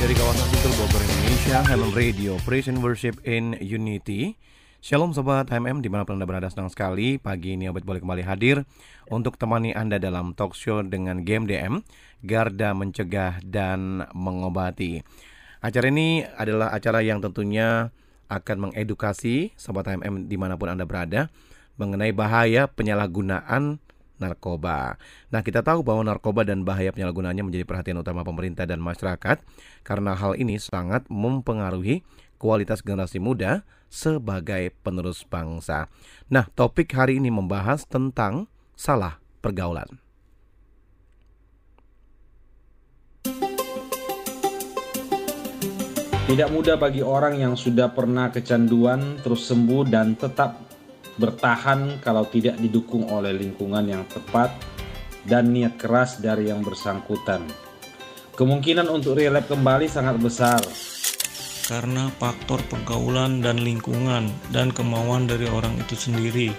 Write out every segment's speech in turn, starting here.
Dari kawasan Sentul Bogor, Indonesia, Helm Radio, Praise and Worship in Unity. Shalom Sobat HMM, di mana pun Anda berada senang sekali Pagi ini Obet boleh kembali hadir Untuk temani Anda dalam talk show dengan GMDM Garda Mencegah dan Mengobati Acara ini adalah acara yang tentunya akan mengedukasi Sobat HMM di mana pun Anda berada Mengenai bahaya penyalahgunaan narkoba. Nah, kita tahu bahwa narkoba dan bahaya penyalahgunaannya menjadi perhatian utama pemerintah dan masyarakat karena hal ini sangat mempengaruhi kualitas generasi muda sebagai penerus bangsa. Nah, topik hari ini membahas tentang salah pergaulan. Tidak mudah bagi orang yang sudah pernah kecanduan terus sembuh dan tetap bertahan kalau tidak didukung oleh lingkungan yang tepat dan niat keras dari yang bersangkutan. Kemungkinan untuk relap kembali sangat besar. Karena faktor pergaulan dan lingkungan dan kemauan dari orang itu sendiri.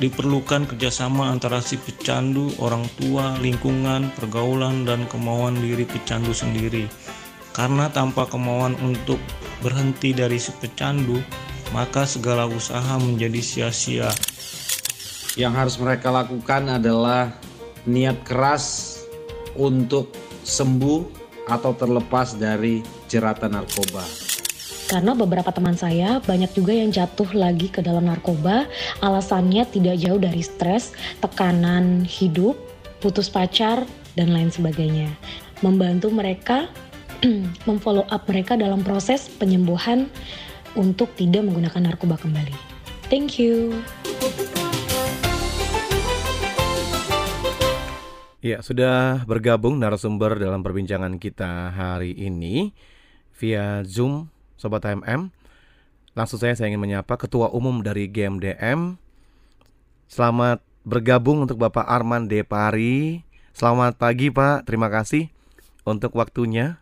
Diperlukan kerjasama antara si pecandu, orang tua, lingkungan, pergaulan, dan kemauan diri pecandu sendiri. Karena tanpa kemauan untuk berhenti dari si pecandu, maka segala usaha menjadi sia-sia. Yang harus mereka lakukan adalah niat keras untuk sembuh atau terlepas dari jeratan narkoba. Karena beberapa teman saya banyak juga yang jatuh lagi ke dalam narkoba, alasannya tidak jauh dari stres, tekanan hidup, putus pacar, dan lain sebagainya. Membantu mereka memfollow up mereka dalam proses penyembuhan untuk tidak menggunakan narkoba kembali. Thank you. Ya, sudah bergabung narasumber dalam perbincangan kita hari ini via Zoom Sobat HMM. Langsung saya saya ingin menyapa Ketua Umum dari GMDM. Selamat bergabung untuk Bapak Arman Depari. Selamat pagi Pak, terima kasih untuk waktunya.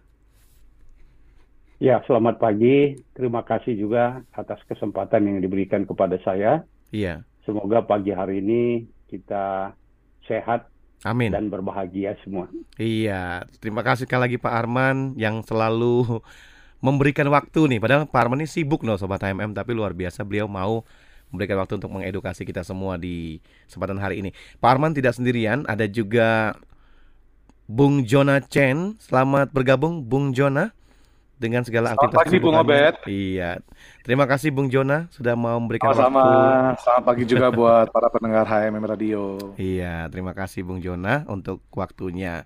Ya, selamat pagi. Terima kasih juga atas kesempatan yang diberikan kepada saya. Iya. Semoga pagi hari ini kita sehat Amin. dan berbahagia semua. Iya, terima kasih sekali lagi Pak Arman yang selalu memberikan waktu nih. Padahal Pak Arman ini sibuk loh Sobat HMM, tapi luar biasa beliau mau memberikan waktu untuk mengedukasi kita semua di kesempatan hari ini. Pak Arman tidak sendirian, ada juga Bung Jona Chen. Selamat bergabung Bung Jona dengan segala aktivitas pagi Bung Obed. Iya. Terima kasih Bung Jona sudah mau memberikan Sama-sama. waktu. Selamat pagi juga buat para pendengar HMM Radio. Iya, terima kasih Bung Jona untuk waktunya.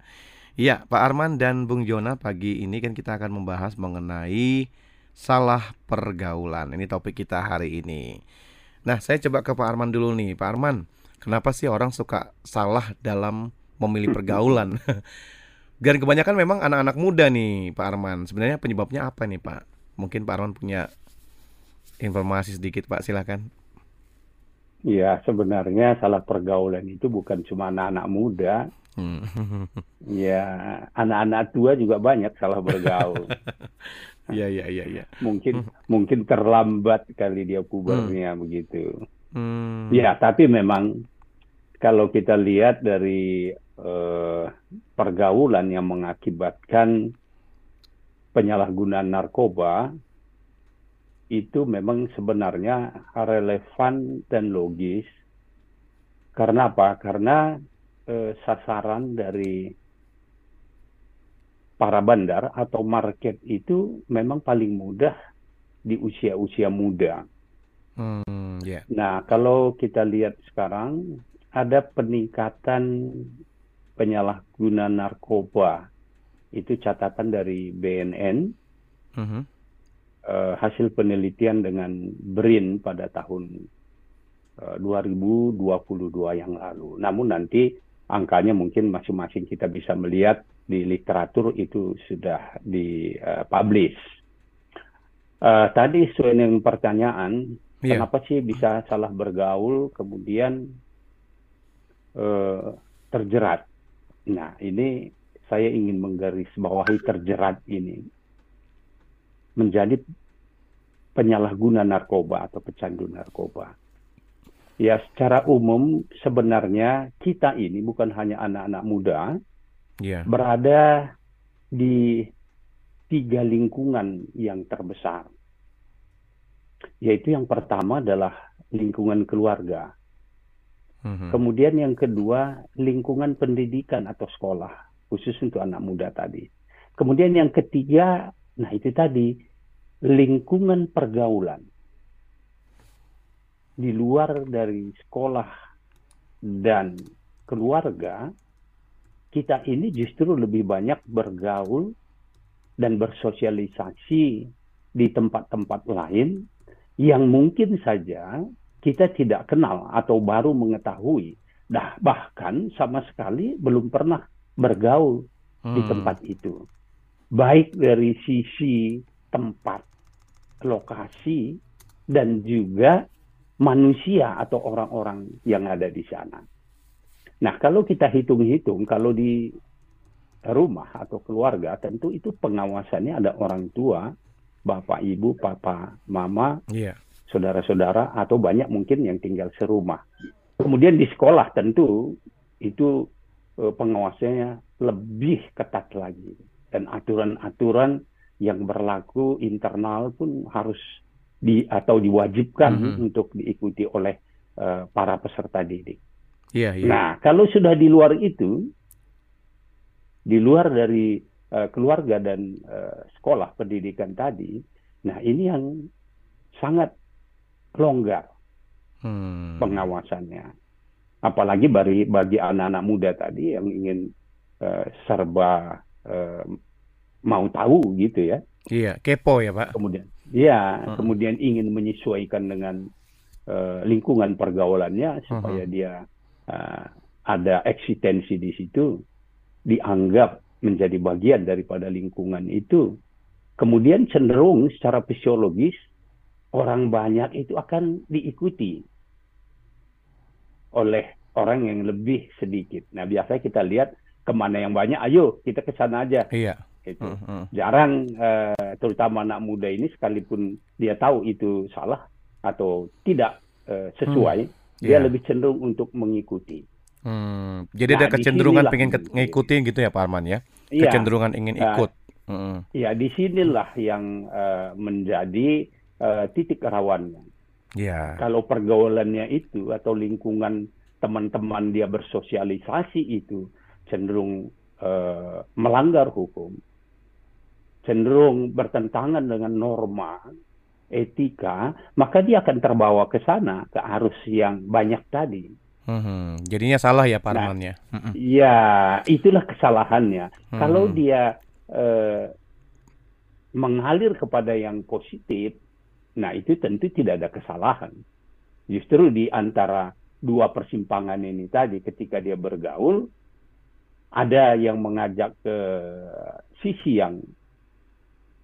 Iya, Pak Arman dan Bung Jona pagi ini kan kita akan membahas mengenai salah pergaulan. Ini topik kita hari ini. Nah, saya coba ke Pak Arman dulu nih. Pak Arman, kenapa sih orang suka salah dalam memilih pergaulan? Dan kebanyakan memang anak-anak muda nih, Pak Arman. Sebenarnya penyebabnya apa nih, Pak? Mungkin Pak Arman punya informasi sedikit, Pak. Silakan. Ya, sebenarnya salah pergaulan itu bukan cuma anak-anak muda. Hmm. Ya, anak-anak tua juga banyak salah bergaul. Iya, iya, iya, iya. Mungkin mungkin terlambat kali dia pubernya begitu. Hmm. Ya, tapi memang kalau kita lihat dari eh, pergaulan yang mengakibatkan penyalahgunaan narkoba itu memang sebenarnya relevan dan logis. Karena apa? Karena eh, sasaran dari para bandar atau market itu memang paling mudah di usia-usia muda. Hmm, ya. Nah, kalau kita lihat sekarang ada peningkatan penyalahguna narkoba. Itu catatan dari BNN. Mhm. eh, hasil penelitian dengan BRIN pada tahun eh, 2022 yang lalu. Namun nanti angkanya mungkin masing-masing kita bisa melihat di literatur itu sudah dipublish. Uh, uh, tadi sesuai dengan pertanyaan, yeah. kenapa sih bisa salah bergaul kemudian uh, terjerat? Nah, ini saya ingin menggarisbawahi terjerat ini menjadi penyalahguna narkoba atau pecandu narkoba. Ya, secara umum sebenarnya kita ini bukan hanya anak-anak muda, yeah. berada di tiga lingkungan yang terbesar. Yaitu yang pertama adalah lingkungan keluarga. Mm-hmm. Kemudian yang kedua lingkungan pendidikan atau sekolah, khusus untuk anak muda tadi. Kemudian yang ketiga, nah itu tadi lingkungan pergaulan di luar dari sekolah dan keluarga, kita ini justru lebih banyak bergaul dan bersosialisasi di tempat-tempat lain yang mungkin saja kita tidak kenal atau baru mengetahui. Nah, bahkan sama sekali belum pernah bergaul hmm. di tempat itu. Baik dari sisi tempat lokasi dan juga manusia atau orang-orang yang ada di sana. Nah, kalau kita hitung-hitung, kalau di rumah atau keluarga, tentu itu pengawasannya ada orang tua, bapak, ibu, papa, mama, yeah. Saudara-saudara, atau banyak mungkin yang tinggal serumah. Kemudian di sekolah tentu itu eh, pengawasannya lebih ketat lagi. Dan aturan-aturan yang berlaku internal pun harus di atau diwajibkan mm -hmm. untuk diikuti oleh uh, para peserta didik. Yeah, yeah. Nah, kalau sudah di luar itu, di luar dari uh, keluarga dan uh, sekolah pendidikan tadi, nah ini yang sangat longgar hmm. pengawasannya. Apalagi bagi bagi anak-anak muda tadi yang ingin uh, serba uh, mau tahu gitu ya. Iya, kepo ya Pak. Kemudian, iya, hmm. kemudian ingin menyesuaikan dengan uh, lingkungan pergaulannya supaya hmm. dia uh, ada eksistensi di situ, dianggap menjadi bagian daripada lingkungan itu. Kemudian cenderung secara fisiologis orang banyak itu akan diikuti oleh orang yang lebih sedikit. Nah biasanya kita lihat ke mana yang banyak, ayo kita ke sana aja. Iya itu uh, uh. jarang uh, terutama anak muda ini sekalipun dia tahu itu salah atau tidak uh, sesuai hmm. dia yeah. lebih cenderung untuk mengikuti hmm. jadi nah, ada kecenderungan pengen ke ngikutin gitu ya Pak Arman ya yeah. kecenderungan ingin nah, ikut uh, ya di sinilah yang uh, menjadi uh, titik rawannya yeah. kalau pergaulannya itu atau lingkungan teman-teman dia bersosialisasi itu cenderung uh, melanggar hukum cenderung bertentangan dengan norma etika, maka dia akan terbawa ke sana ke arus yang banyak tadi. Hmm, jadinya salah ya Pak nah, ya? Iya, itulah kesalahannya. Hmm. Kalau dia eh, mengalir kepada yang positif, nah itu tentu tidak ada kesalahan. Justru di antara dua persimpangan ini tadi, ketika dia bergaul, ada yang mengajak ke sisi yang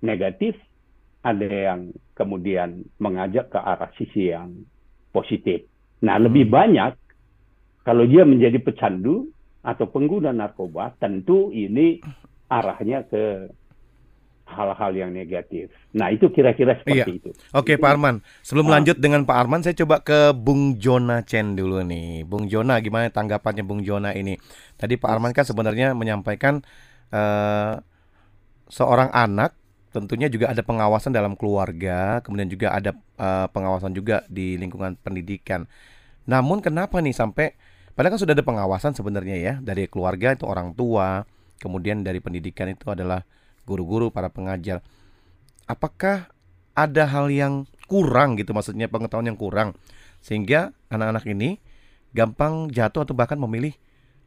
negatif, ada yang kemudian mengajak ke arah sisi yang positif. Nah, lebih hmm. banyak kalau dia menjadi pecandu atau pengguna narkoba, tentu ini arahnya ke hal-hal yang negatif. Nah, itu kira-kira seperti iya. itu. Oke, Pak Arman. Sebelum ah. lanjut dengan Pak Arman, saya coba ke Bung Jona Chen dulu nih. Bung Jona, gimana tanggapannya Bung Jona ini? Tadi Pak Arman kan sebenarnya menyampaikan uh, seorang anak tentunya juga ada pengawasan dalam keluarga, kemudian juga ada uh, pengawasan juga di lingkungan pendidikan. Namun kenapa nih sampai padahal kan sudah ada pengawasan sebenarnya ya dari keluarga itu orang tua, kemudian dari pendidikan itu adalah guru-guru, para pengajar. Apakah ada hal yang kurang gitu maksudnya pengetahuan yang kurang sehingga anak-anak ini gampang jatuh atau bahkan memilih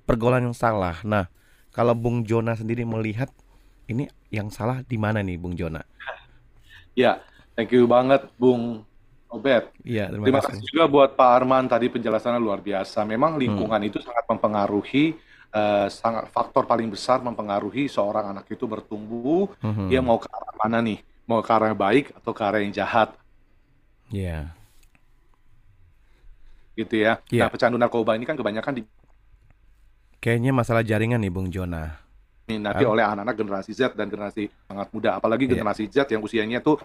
pergaulan yang salah. Nah, kalau Bung Jona sendiri melihat ini yang salah di mana nih Bung Jona? Ya, thank you banget Bung Obet. Iya, terima, terima kasih. kasih juga buat Pak Arman tadi penjelasannya luar biasa. Memang lingkungan hmm. itu sangat mempengaruhi uh, sangat faktor paling besar mempengaruhi seorang anak itu bertumbuh. Mm-hmm. Dia mau ke arah mana nih? Mau ke arah yang baik atau ke arah yang jahat? Iya. Yeah. Gitu ya. Yeah. Nah, pecandu narkoba ini kan kebanyakan di Kayaknya masalah jaringan nih Bung Jona. Nanti oleh anak-anak generasi Z dan generasi sangat muda, apalagi yeah. generasi Z yang usianya tuh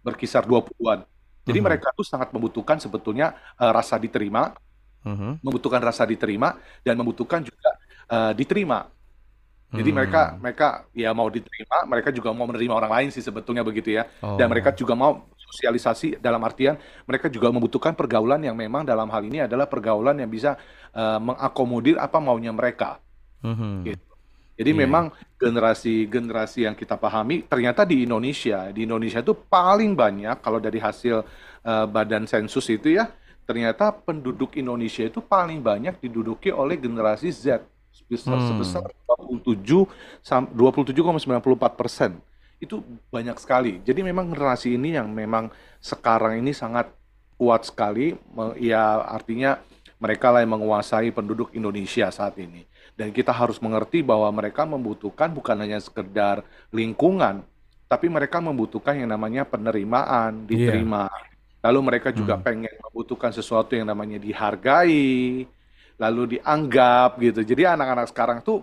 berkisar 20-an. Jadi uh-huh. mereka tuh sangat membutuhkan sebetulnya uh, rasa diterima, uh-huh. membutuhkan rasa diterima dan membutuhkan juga uh, diterima. Jadi hmm. mereka mereka ya mau diterima, mereka juga mau menerima orang lain sih sebetulnya begitu ya. Oh. Dan mereka juga mau sosialisasi dalam artian mereka juga membutuhkan pergaulan yang memang dalam hal ini adalah pergaulan yang bisa uh, mengakomodir apa maunya mereka. Hmm. Gitu. Jadi yeah. memang generasi-generasi yang kita pahami ternyata di Indonesia, di Indonesia itu paling banyak kalau dari hasil uh, badan sensus itu ya, ternyata penduduk Indonesia itu paling banyak diduduki oleh generasi Z sebesar hmm. sebesar 27 27,94 persen itu banyak sekali. Jadi memang generasi ini yang memang sekarang ini sangat kuat sekali, ya artinya mereka lah yang menguasai penduduk Indonesia saat ini. Dan kita harus mengerti bahwa mereka membutuhkan bukan hanya sekedar lingkungan, tapi mereka membutuhkan yang namanya penerimaan, iya. diterima. Yeah. Lalu mereka juga hmm. pengen membutuhkan sesuatu yang namanya dihargai, lalu dianggap gitu. Jadi anak-anak sekarang tuh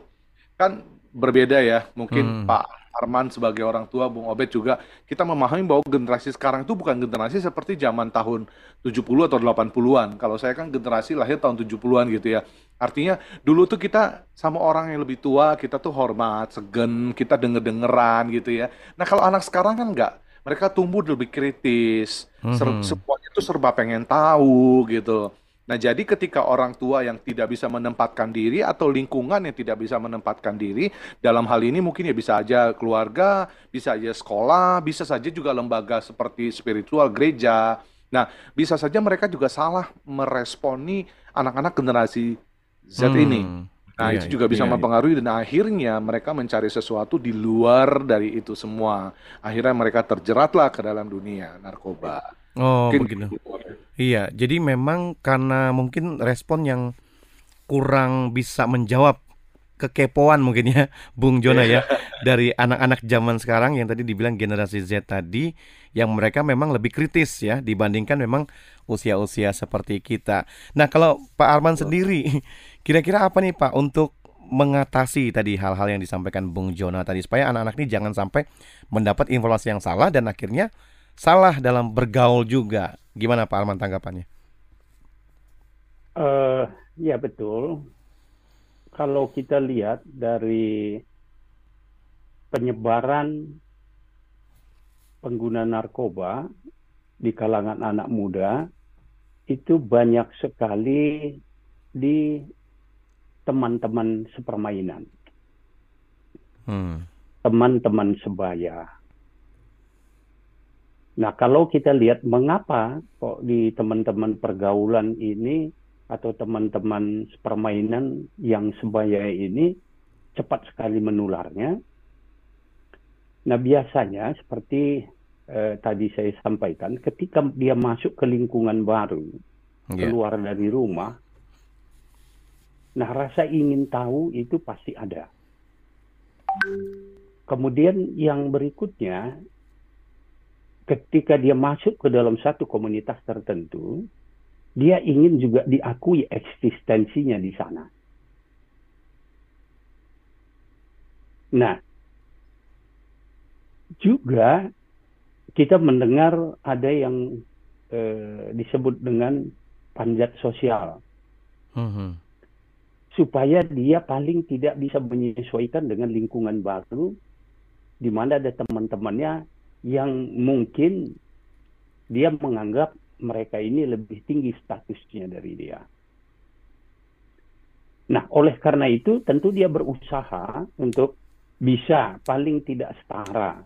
kan berbeda ya. Mungkin hmm. Pak Arman sebagai orang tua, Bung Obed juga, kita memahami bahwa generasi sekarang itu bukan generasi seperti zaman tahun 70 atau 80-an. Kalau saya kan generasi lahir tahun 70-an gitu ya. Artinya dulu tuh kita sama orang yang lebih tua, kita tuh hormat, segen, kita denger-dengeran gitu ya. Nah kalau anak sekarang kan enggak. Mereka tumbuh lebih kritis, mm -hmm. semuanya tuh serba pengen tahu gitu. Nah, jadi ketika orang tua yang tidak bisa menempatkan diri atau lingkungan yang tidak bisa menempatkan diri, dalam hal ini mungkin ya bisa aja keluarga, bisa aja sekolah, bisa saja juga lembaga seperti spiritual gereja. Nah, bisa saja mereka juga salah meresponi anak-anak generasi Z hmm. ini. Nah, iya, itu juga bisa iya, iya. mempengaruhi dan akhirnya mereka mencari sesuatu di luar dari itu semua. Akhirnya mereka terjeratlah ke dalam dunia narkoba. Oh, mungkin begitu. Gitu. Iya, jadi memang karena mungkin respon yang kurang bisa menjawab kekepoan mungkin ya Bung Jona ya dari anak-anak zaman sekarang yang tadi dibilang generasi Z tadi yang mereka memang lebih kritis ya dibandingkan memang usia-usia seperti kita. Nah, kalau Pak Arman sendiri kira-kira apa nih Pak untuk mengatasi tadi hal-hal yang disampaikan Bung Jona tadi supaya anak-anak ini jangan sampai mendapat informasi yang salah dan akhirnya salah dalam bergaul juga. Gimana Pak Arman tanggapannya? Uh, ya betul. Kalau kita lihat dari penyebaran pengguna narkoba di kalangan anak muda itu banyak sekali di teman-teman sepermainan, hmm. teman-teman sebaya, Nah, kalau kita lihat mengapa kok di teman-teman pergaulan ini atau teman-teman permainan yang sebaya ini cepat sekali menularnya. Nah, biasanya seperti eh, tadi saya sampaikan, ketika dia masuk ke lingkungan baru, yeah. keluar dari rumah, nah rasa ingin tahu itu pasti ada. Kemudian yang berikutnya ketika dia masuk ke dalam satu komunitas tertentu, dia ingin juga diakui eksistensinya di sana. Nah, juga kita mendengar ada yang eh, disebut dengan panjat sosial. Mm-hmm. Supaya dia paling tidak bisa menyesuaikan dengan lingkungan baru, di mana ada teman-temannya yang mungkin dia menganggap mereka ini lebih tinggi statusnya dari dia. Nah, oleh karena itu tentu dia berusaha untuk bisa paling tidak setara.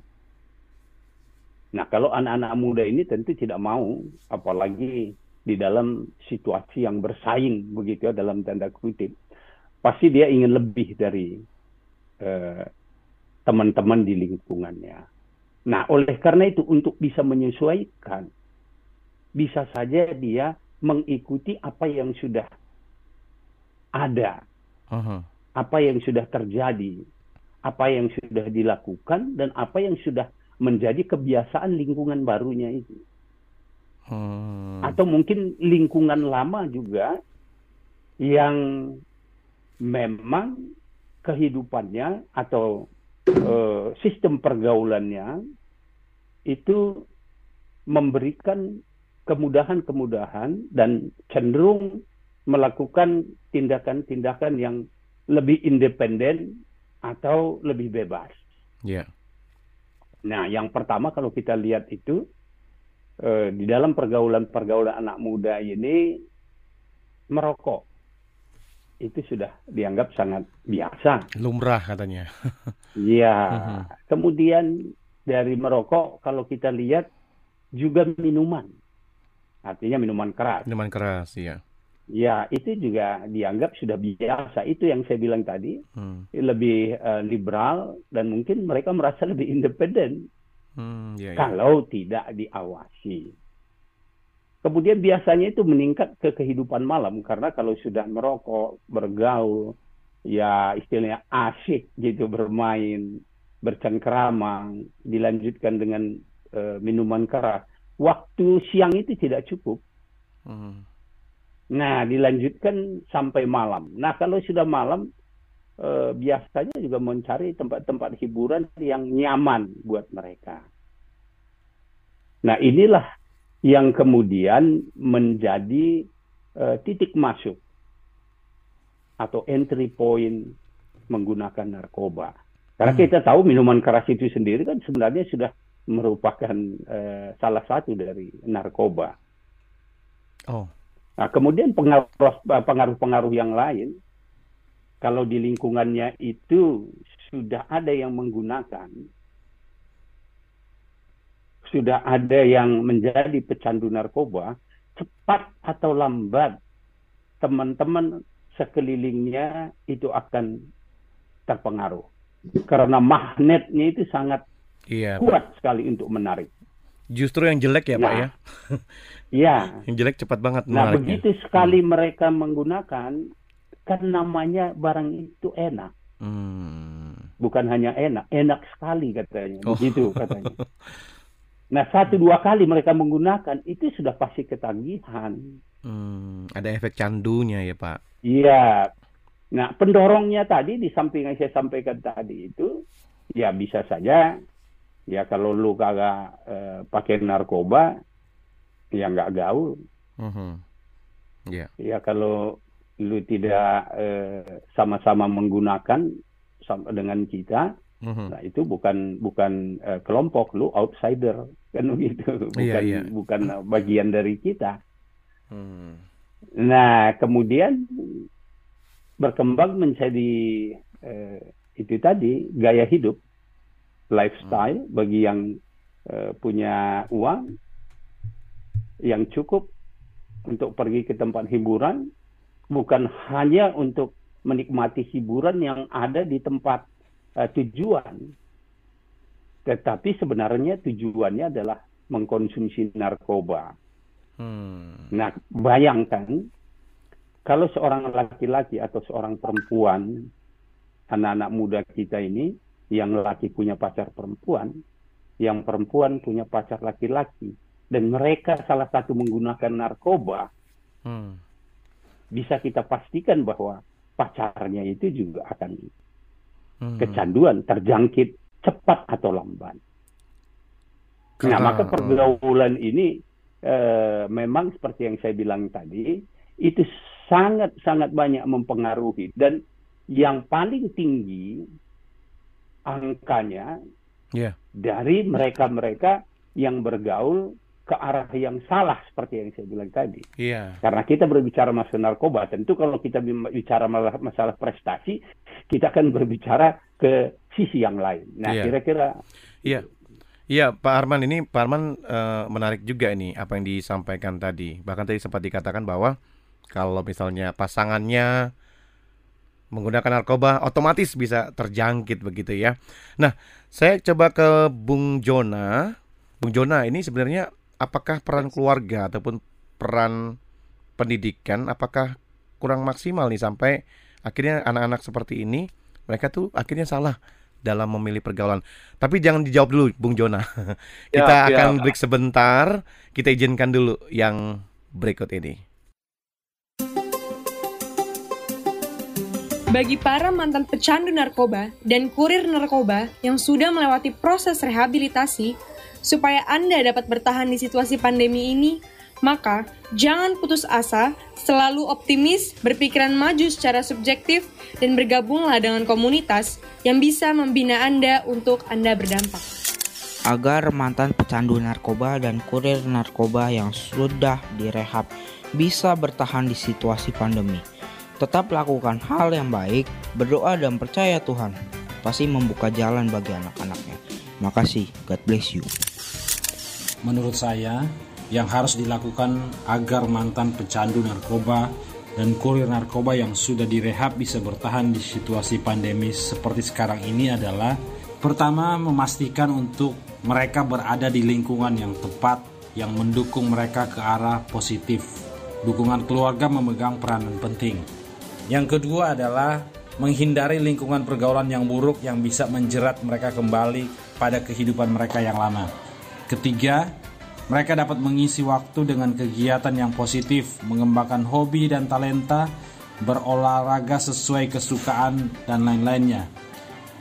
Nah, kalau anak-anak muda ini tentu tidak mau, apalagi di dalam situasi yang bersaing begitu ya dalam tanda kutip, pasti dia ingin lebih dari eh, teman-teman di lingkungannya. Nah, oleh karena itu untuk bisa menyesuaikan, bisa saja dia mengikuti apa yang sudah ada. Uh-huh. apa yang sudah terjadi, apa yang sudah dilakukan, dan apa yang sudah menjadi kebiasaan lingkungan barunya itu. Hmm. Atau mungkin lingkungan lama juga yang memang kehidupannya atau uh, sistem pergaulannya itu memberikan kemudahan-kemudahan dan cenderung melakukan tindakan-tindakan yang lebih independen atau lebih bebas. Yeah. Nah, yang pertama kalau kita lihat itu eh, di dalam pergaulan-pergaulan anak muda ini merokok itu sudah dianggap sangat biasa. Lumrah katanya. Iya. uh-huh. Kemudian dari merokok kalau kita lihat juga minuman. Artinya minuman keras. Minuman keras, iya. Ya, itu juga dianggap sudah biasa. Itu yang saya bilang tadi, hmm. lebih uh, liberal dan mungkin mereka merasa lebih independen hmm, ya, ya. kalau tidak diawasi. Kemudian biasanya itu meningkat ke kehidupan malam karena kalau sudah merokok, bergaul, ya istilahnya asik gitu bermain, bercengkrama, dilanjutkan dengan uh, minuman keras. Waktu siang itu tidak cukup. Hmm Nah, dilanjutkan sampai malam. Nah, kalau sudah malam, eh, biasanya juga mencari tempat-tempat hiburan yang nyaman buat mereka. Nah, inilah yang kemudian menjadi eh, titik masuk atau entry point menggunakan narkoba. Karena hmm. kita tahu minuman keras itu sendiri kan sebenarnya sudah merupakan eh, salah satu dari narkoba. Oh. Nah, kemudian pengaruh-pengaruh yang lain, kalau di lingkungannya itu sudah ada yang menggunakan, sudah ada yang menjadi pecandu narkoba, cepat atau lambat teman-teman sekelilingnya itu akan terpengaruh. Karena magnetnya itu sangat iya, kuat sekali untuk menarik. Justru yang jelek ya nah, Pak ya? Iya. yang jelek cepat banget Nah begitu sekali hmm. mereka menggunakan, kan namanya barang itu enak. Hmm. Bukan hanya enak, enak sekali katanya. Oh. Begitu katanya. Nah satu dua kali mereka menggunakan itu sudah pasti ketagihan. Hmm, ada efek candunya ya Pak? Iya. Nah pendorongnya tadi di samping yang saya sampaikan tadi itu ya bisa saja ya kalau lu kagak eh, pakai narkoba ya nggak gaul mm-hmm. yeah. ya kalau lu tidak eh, sama-sama menggunakan sama dengan kita mm-hmm. nah itu bukan bukan eh, kelompok lu outsider kan begitu bukan yeah, yeah. bukan bagian dari kita mm. nah kemudian berkembang menjadi eh, itu tadi gaya hidup lifestyle hmm. bagi yang uh, punya uang yang cukup untuk pergi ke tempat hiburan bukan hanya untuk menikmati hiburan yang ada di tempat uh, tujuan tetapi sebenarnya tujuannya adalah mengkonsumsi narkoba. Hmm. Nah, bayangkan kalau seorang laki-laki atau seorang perempuan, anak-anak muda kita ini yang laki punya pacar perempuan, yang perempuan punya pacar laki-laki, dan mereka salah satu menggunakan narkoba, hmm. bisa kita pastikan bahwa pacarnya itu juga akan hmm. kecanduan, terjangkit cepat atau lambat. Nah, maka pergaulan ini eh, memang seperti yang saya bilang tadi, itu sangat-sangat banyak mempengaruhi dan yang paling tinggi angkanya yeah. dari mereka-mereka yang bergaul ke arah yang salah seperti yang saya bilang tadi. Yeah. Karena kita berbicara masalah narkoba, tentu kalau kita bicara masalah prestasi, kita akan berbicara ke sisi yang lain. Nah, iya. kira-kira. Iya. Iya, Pak Arman ini Pak Arman uh, menarik juga ini apa yang disampaikan tadi. Bahkan tadi sempat dikatakan bahwa kalau misalnya pasangannya menggunakan narkoba otomatis bisa terjangkit begitu ya. Nah, saya coba ke Bung Jona. Bung Jona ini sebenarnya apakah peran keluarga ataupun peran pendidikan apakah kurang maksimal nih sampai akhirnya anak-anak seperti ini mereka tuh akhirnya salah dalam memilih pergaulan. Tapi jangan dijawab dulu, Bung Jona. kita ya, akan ya. break sebentar. Kita izinkan dulu yang berikut ini. Bagi para mantan pecandu narkoba dan kurir narkoba yang sudah melewati proses rehabilitasi, supaya Anda dapat bertahan di situasi pandemi ini, maka jangan putus asa, selalu optimis, berpikiran maju secara subjektif, dan bergabunglah dengan komunitas yang bisa membina Anda untuk Anda berdampak. Agar mantan pecandu narkoba dan kurir narkoba yang sudah direhab bisa bertahan di situasi pandemi Tetap lakukan hal yang baik, berdoa dan percaya Tuhan pasti membuka jalan bagi anak-anaknya. Makasih, God bless you. Menurut saya, yang harus dilakukan agar mantan pecandu narkoba dan kurir narkoba yang sudah direhab bisa bertahan di situasi pandemi seperti sekarang ini adalah pertama memastikan untuk mereka berada di lingkungan yang tepat yang mendukung mereka ke arah positif. Dukungan keluarga memegang peranan penting. Yang kedua adalah menghindari lingkungan pergaulan yang buruk yang bisa menjerat mereka kembali pada kehidupan mereka yang lama. Ketiga, mereka dapat mengisi waktu dengan kegiatan yang positif, mengembangkan hobi dan talenta, berolahraga sesuai kesukaan, dan lain-lainnya.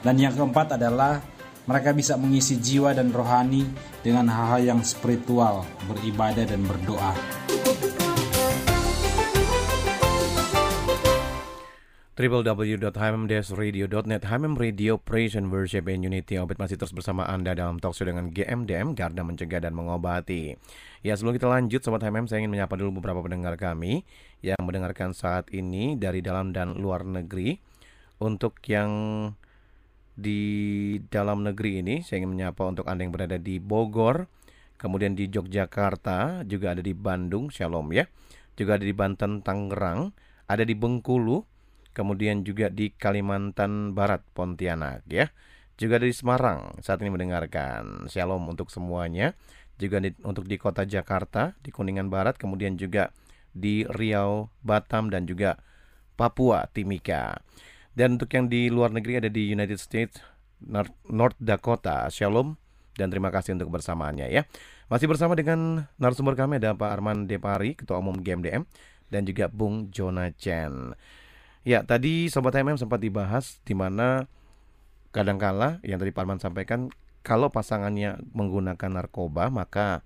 Dan yang keempat adalah mereka bisa mengisi jiwa dan rohani dengan hal-hal yang spiritual, beribadah, dan berdoa. www.hmmdsradio.net HMM Radio Praise and Worship in Unity. Obit masih terus bersama Anda dalam talkshow dengan GMDM Garda Mencegah dan Mengobati. Ya sebelum kita lanjut Sobat HMM saya ingin menyapa dulu beberapa pendengar kami Yang mendengarkan saat ini dari dalam dan luar negeri. Untuk yang di dalam negeri ini Saya ingin menyapa untuk Anda yang berada di Bogor Kemudian di Yogyakarta Juga ada di Bandung Shalom ya Juga ada di Banten Tangerang Ada di Bengkulu kemudian juga di Kalimantan Barat Pontianak ya. Juga di Semarang saat ini mendengarkan. Shalom untuk semuanya. Juga di, untuk di kota Jakarta, di Kuningan Barat, kemudian juga di Riau, Batam dan juga Papua Timika. Dan untuk yang di luar negeri ada di United States, North Dakota. Shalom dan terima kasih untuk bersamaannya ya. Masih bersama dengan narasumber kami ada Pak Arman Depari, Ketua Umum GMDM dan juga Bung Jonah Chen. Ya, tadi Sobat MM sempat dibahas di mana kadangkala yang tadi Parman sampaikan kalau pasangannya menggunakan narkoba maka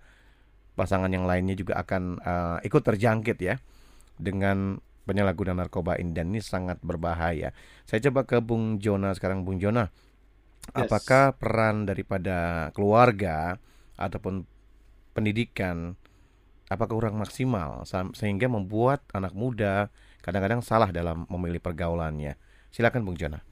pasangan yang lainnya juga akan uh, ikut terjangkit ya dengan penyalahgunaan narkoba ini dan ini sangat berbahaya. Saya coba ke Bung Jona sekarang Bung Jona. Yes. Apakah peran daripada keluarga ataupun pendidikan apakah kurang maksimal sehingga membuat anak muda kadang-kadang salah dalam memilih pergaulannya. Silakan Bung Jona.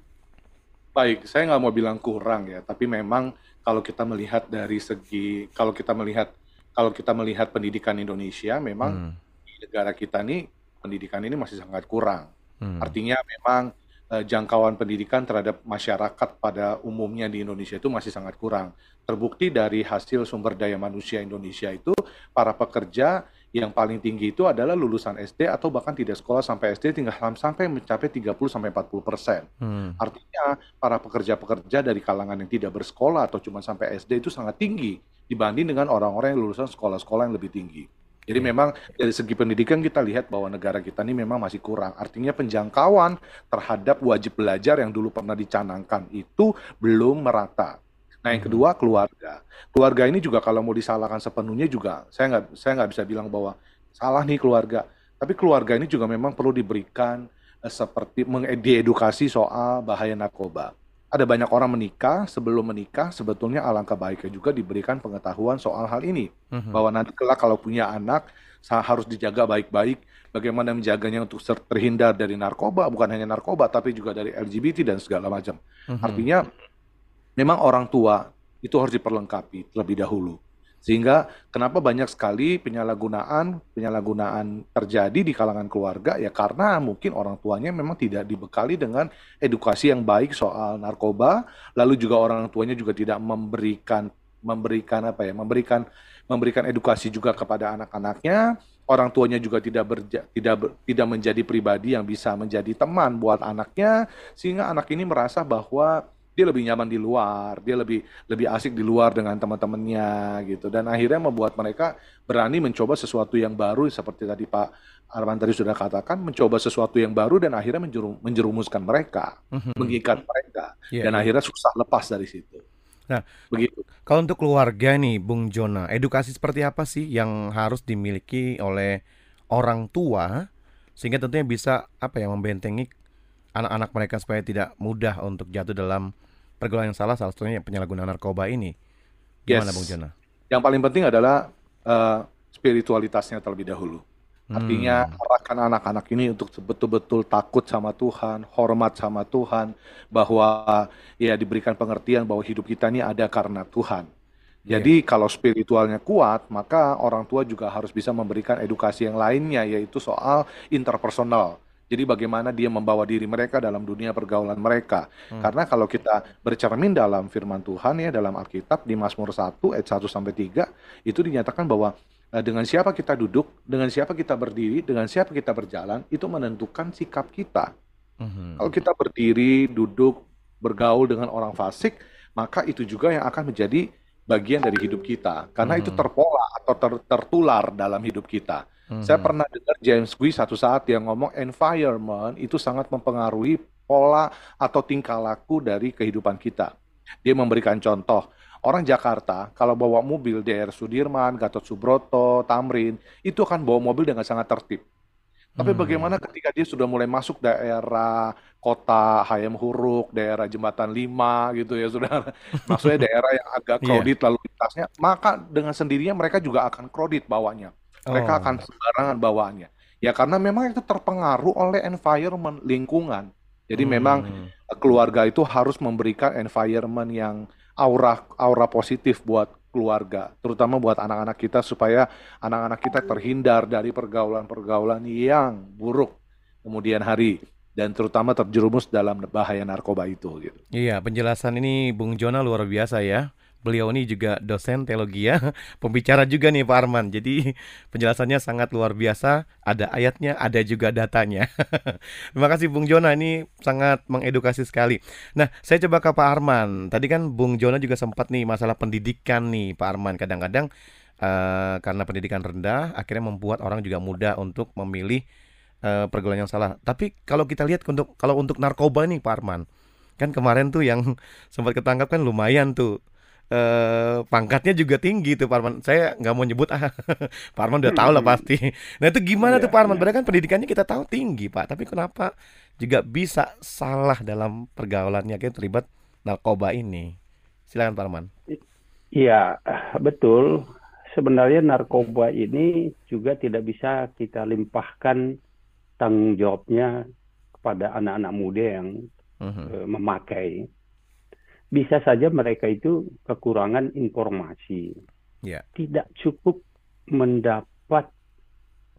Baik, saya nggak mau bilang kurang ya, tapi memang kalau kita melihat dari segi kalau kita melihat kalau kita melihat pendidikan Indonesia, memang hmm. di negara kita nih pendidikan ini masih sangat kurang. Hmm. Artinya memang uh, jangkauan pendidikan terhadap masyarakat pada umumnya di Indonesia itu masih sangat kurang. Terbukti dari hasil sumber daya manusia Indonesia itu para pekerja yang paling tinggi itu adalah lulusan SD atau bahkan tidak sekolah sampai SD tinggal sampai mencapai 30 sampai 40 persen. Hmm. Artinya para pekerja-pekerja dari kalangan yang tidak bersekolah atau cuma sampai SD itu sangat tinggi dibanding dengan orang-orang yang lulusan sekolah-sekolah yang lebih tinggi. Jadi hmm. memang dari segi pendidikan kita lihat bahwa negara kita ini memang masih kurang. Artinya penjangkauan terhadap wajib belajar yang dulu pernah dicanangkan itu belum merata. Nah yang hmm. kedua keluarga. Keluarga ini juga kalau mau disalahkan sepenuhnya juga saya nggak saya nggak bisa bilang bahwa salah nih keluarga. Tapi keluarga ini juga memang perlu diberikan eh, seperti mengedukasi soal bahaya narkoba. Ada banyak orang menikah sebelum menikah sebetulnya alangkah baiknya juga diberikan pengetahuan soal hal ini hmm bahwa nanti kelak kalau punya anak harus dijaga baik-baik bagaimana menjaganya untuk terhindar dari narkoba bukan hanya narkoba tapi juga dari LGBT dan segala macam. hmm Artinya memang orang tua itu harus diperlengkapi terlebih dahulu. Sehingga kenapa banyak sekali penyalahgunaan penyalahgunaan terjadi di kalangan keluarga? Ya karena mungkin orang tuanya memang tidak dibekali dengan edukasi yang baik soal narkoba, lalu juga orang tuanya juga tidak memberikan memberikan apa ya, memberikan memberikan edukasi juga kepada anak-anaknya. orang tuanya juga tidak berja, tidak tidak menjadi pribadi yang bisa menjadi teman buat anaknya. Sehingga anak ini merasa bahwa dia lebih nyaman di luar, dia lebih lebih asik di luar dengan teman-temannya gitu dan akhirnya membuat mereka berani mencoba sesuatu yang baru seperti tadi Pak Arman tadi sudah katakan mencoba sesuatu yang baru dan akhirnya menjerum, menjerumuskan mereka, mm-hmm. mengikat mereka yeah, dan yeah. akhirnya susah lepas dari situ. Nah, begitu. Kalau untuk keluarga nih, Bung Jona, edukasi seperti apa sih yang harus dimiliki oleh orang tua sehingga tentunya bisa apa ya membentengi anak-anak mereka supaya tidak mudah untuk jatuh dalam pergaulan yang salah, salah satunya penyalahgunaan narkoba ini. Gimana, yes. Bung Jona? Yang paling penting adalah uh, spiritualitasnya terlebih dahulu. Artinya hmm. arahkan anak-anak ini untuk betul-betul takut sama Tuhan, hormat sama Tuhan, bahwa ya diberikan pengertian bahwa hidup kita ini ada karena Tuhan. Iya. Jadi yeah. kalau spiritualnya kuat, maka orang tua juga harus bisa memberikan edukasi yang lainnya, yaitu soal interpersonal. Jadi bagaimana dia membawa diri mereka dalam dunia pergaulan mereka. Hmm. Karena kalau kita bercermin dalam firman Tuhan ya dalam Alkitab di Mazmur 1 ayat 1 sampai 3 itu dinyatakan bahwa Nah, dengan siapa kita duduk, dengan siapa kita berdiri, dengan siapa kita berjalan, itu menentukan sikap kita. Mm-hmm. Kalau kita berdiri, duduk, bergaul dengan orang fasik, maka itu juga yang akan menjadi bagian dari hidup kita. Karena mm-hmm. itu terpola atau ter, tertular dalam hidup kita. Mm-hmm. Saya pernah dengar James Gui satu saat yang ngomong environment itu sangat mempengaruhi pola atau tingkah laku dari kehidupan kita. Dia memberikan contoh, Orang Jakarta kalau bawa mobil daerah Sudirman, Gatot Subroto, Tamrin, itu akan bawa mobil dengan sangat tertib. Tapi hmm. bagaimana ketika dia sudah mulai masuk daerah kota Hayam Huruk, daerah Jembatan Lima gitu ya saudara. Maksudnya daerah yang agak iya. crowded yeah. lalu lintasnya, maka dengan sendirinya mereka juga akan crowded bawanya. Mereka oh. akan sembarangan bawaannya. Ya karena memang itu terpengaruh oleh environment lingkungan. Jadi hmm. memang keluarga itu harus memberikan environment yang aura aura positif buat keluarga, terutama buat anak-anak kita supaya anak-anak kita terhindar dari pergaulan-pergaulan yang buruk kemudian hari dan terutama terjerumus dalam bahaya narkoba itu gitu. Iya, penjelasan ini Bung Jona luar biasa ya. Beliau ini juga dosen teologi ya, pembicara juga nih Pak Arman. Jadi penjelasannya sangat luar biasa, ada ayatnya, ada juga datanya. Terima kasih Bung Jona, ini sangat mengedukasi sekali. Nah, saya coba ke Pak Arman. Tadi kan Bung Jona juga sempat nih masalah pendidikan nih Pak Arman. Kadang-kadang uh, karena pendidikan rendah, akhirnya membuat orang juga mudah untuk memilih uh, pergaulan yang salah. Tapi kalau kita lihat untuk kalau untuk narkoba nih Pak Arman, kan kemarin tuh yang sempat ketangkap kan lumayan tuh Uh, pangkatnya juga tinggi tuh Parman. Saya nggak mau nyebut ah, Parman udah tahu lah hmm. pasti. Nah itu gimana yeah, tuh Parman? Yeah. Berarti kan pendidikannya kita tahu tinggi Pak, tapi kenapa juga bisa salah dalam pergaulannya kayak terlibat narkoba ini? Silakan Parman. Iya betul. Sebenarnya narkoba ini juga tidak bisa kita limpahkan tanggung jawabnya kepada anak-anak muda yang uh -huh. uh, memakai bisa saja mereka itu kekurangan informasi, yeah. tidak cukup mendapat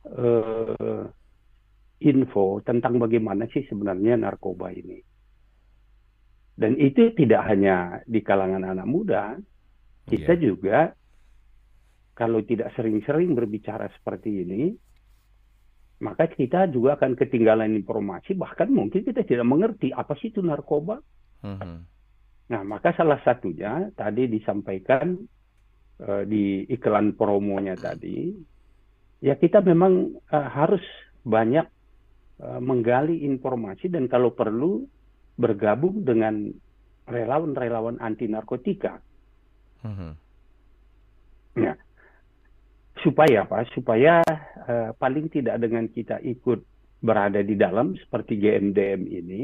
uh, info tentang bagaimana sih sebenarnya narkoba ini. Dan itu tidak hanya di kalangan anak muda, kita yeah. juga kalau tidak sering-sering berbicara seperti ini, maka kita juga akan ketinggalan informasi, bahkan mungkin kita tidak mengerti apa sih itu narkoba. Mm -hmm. Nah, maka salah satunya tadi disampaikan uh, di iklan promonya tadi, ya kita memang uh, harus banyak uh, menggali informasi dan kalau perlu bergabung dengan relawan-relawan anti narkotika. Mm-hmm. Nah, supaya apa? Supaya uh, paling tidak dengan kita ikut berada di dalam seperti GMDM ini,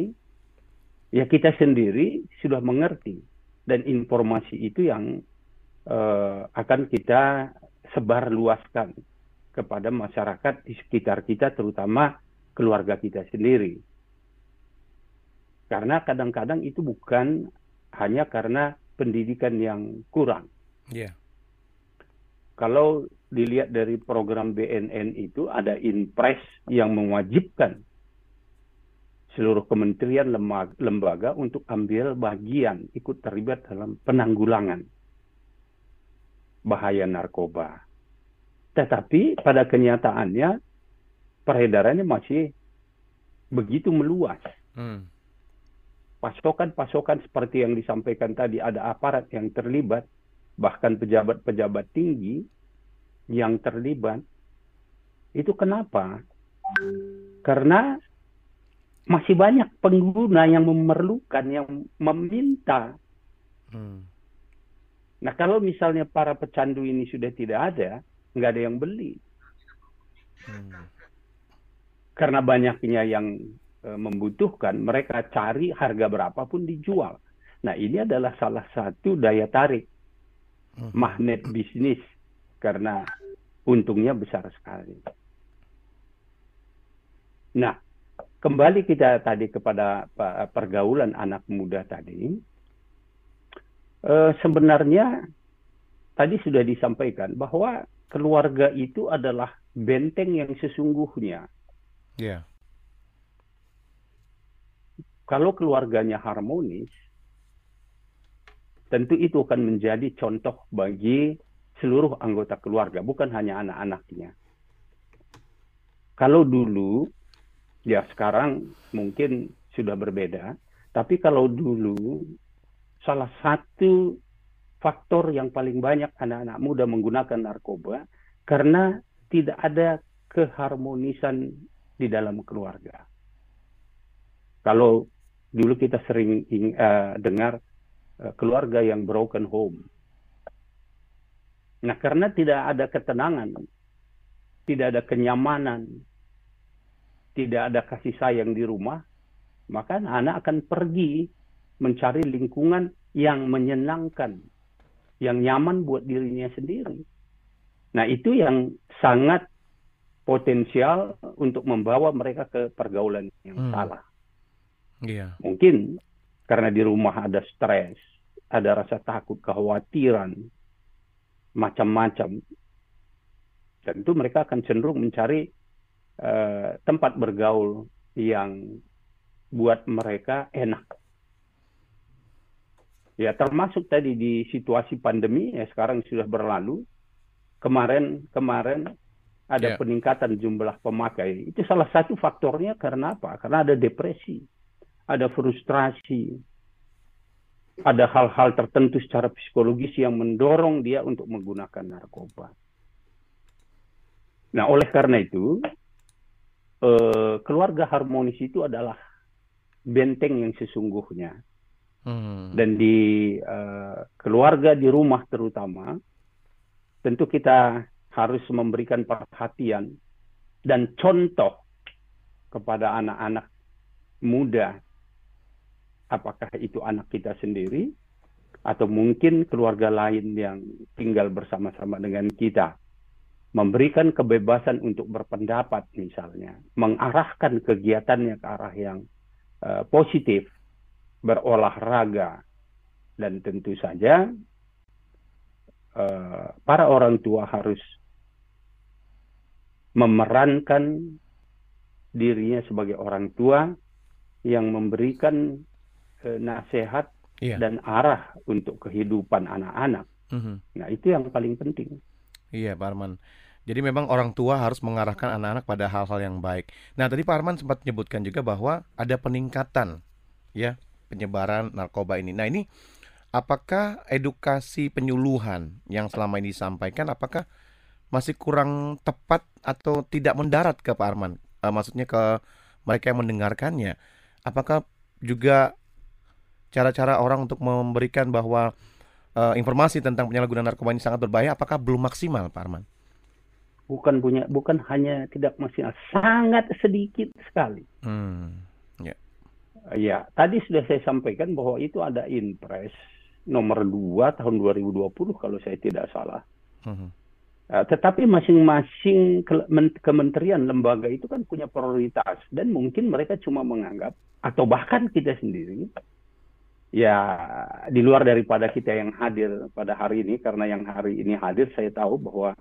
ya kita sendiri sudah mengerti dan informasi itu yang uh, akan kita sebar luaskan kepada masyarakat di sekitar kita terutama keluarga kita sendiri. Karena kadang-kadang itu bukan hanya karena pendidikan yang kurang. Yeah. Kalau dilihat dari program BNN itu ada impres yang mewajibkan seluruh kementerian lembaga, untuk ambil bagian ikut terlibat dalam penanggulangan bahaya narkoba. Tetapi pada kenyataannya peredarannya masih begitu meluas. Hmm. Pasokan-pasokan seperti yang disampaikan tadi ada aparat yang terlibat, bahkan pejabat-pejabat tinggi yang terlibat. Itu kenapa? Karena masih banyak pengguna yang memerlukan, yang meminta. Hmm. Nah kalau misalnya para pecandu ini sudah tidak ada, nggak ada yang beli. Hmm. Karena banyaknya yang e, membutuhkan, mereka cari harga berapapun dijual. Nah ini adalah salah satu daya tarik hmm. magnet bisnis karena untungnya besar sekali. Nah, kembali kita tadi kepada pergaulan anak muda tadi, eh, sebenarnya tadi sudah disampaikan bahwa keluarga itu adalah benteng yang sesungguhnya. Yeah. Kalau keluarganya harmonis, tentu itu akan menjadi contoh bagi seluruh anggota keluarga, bukan hanya anak-anaknya. Kalau dulu ya sekarang mungkin sudah berbeda. Tapi kalau dulu salah satu faktor yang paling banyak anak-anak muda menggunakan narkoba karena tidak ada keharmonisan di dalam keluarga. Kalau dulu kita sering uh, dengar uh, keluarga yang broken home. Nah, karena tidak ada ketenangan, tidak ada kenyamanan, tidak ada kasih sayang di rumah, maka anak akan pergi mencari lingkungan yang menyenangkan, yang nyaman buat dirinya sendiri. Nah, itu yang sangat potensial untuk membawa mereka ke pergaulan yang hmm. salah. Yeah. Mungkin karena di rumah ada stres, ada rasa takut, kekhawatiran, macam-macam. Tentu mereka akan cenderung mencari uh, tempat bergaul yang buat mereka enak. Ya termasuk tadi di situasi pandemi ya sekarang sudah berlalu. Kemarin kemarin ada yeah. peningkatan jumlah pemakai. Itu salah satu faktornya karena apa? Karena ada depresi, ada frustrasi, ada hal-hal tertentu secara psikologis yang mendorong dia untuk menggunakan narkoba. Nah, oleh karena itu, eh, keluarga harmonis itu adalah benteng yang sesungguhnya. Hmm. Dan di uh, keluarga di rumah terutama, tentu kita harus memberikan perhatian dan contoh kepada anak-anak muda. Apakah itu anak kita sendiri atau mungkin keluarga lain yang tinggal bersama-sama dengan kita memberikan kebebasan untuk berpendapat misalnya, mengarahkan kegiatannya ke arah yang uh, positif, berolahraga, dan tentu saja uh, para orang tua harus memerankan dirinya sebagai orang tua yang memberikan uh, nasihat yeah. dan arah untuk kehidupan anak-anak. Mm -hmm. Nah itu yang paling penting. Iya, Pak Arman. Jadi memang orang tua harus mengarahkan anak-anak pada hal-hal yang baik. Nah, tadi Pak Arman sempat menyebutkan juga bahwa ada peningkatan ya penyebaran narkoba ini. Nah, ini apakah edukasi penyuluhan yang selama ini disampaikan apakah masih kurang tepat atau tidak mendarat ke Pak Arman? Uh, maksudnya ke mereka yang mendengarkannya. Apakah juga cara-cara orang untuk memberikan bahwa uh, informasi tentang penyalahgunaan narkoba ini sangat berbahaya apakah belum maksimal Pak Arman? bukan punya bukan hanya tidak maksimal sangat sedikit sekali hmm. ya ya tadi sudah saya sampaikan bahwa itu ada impres nomor 2 tahun 2020 kalau saya tidak salah hmm. uh, tetapi masing-masing kementerian lembaga itu kan punya prioritas dan mungkin mereka cuma menganggap atau bahkan kita sendiri ya di luar daripada kita yang hadir pada hari ini karena yang hari ini hadir saya tahu bahwa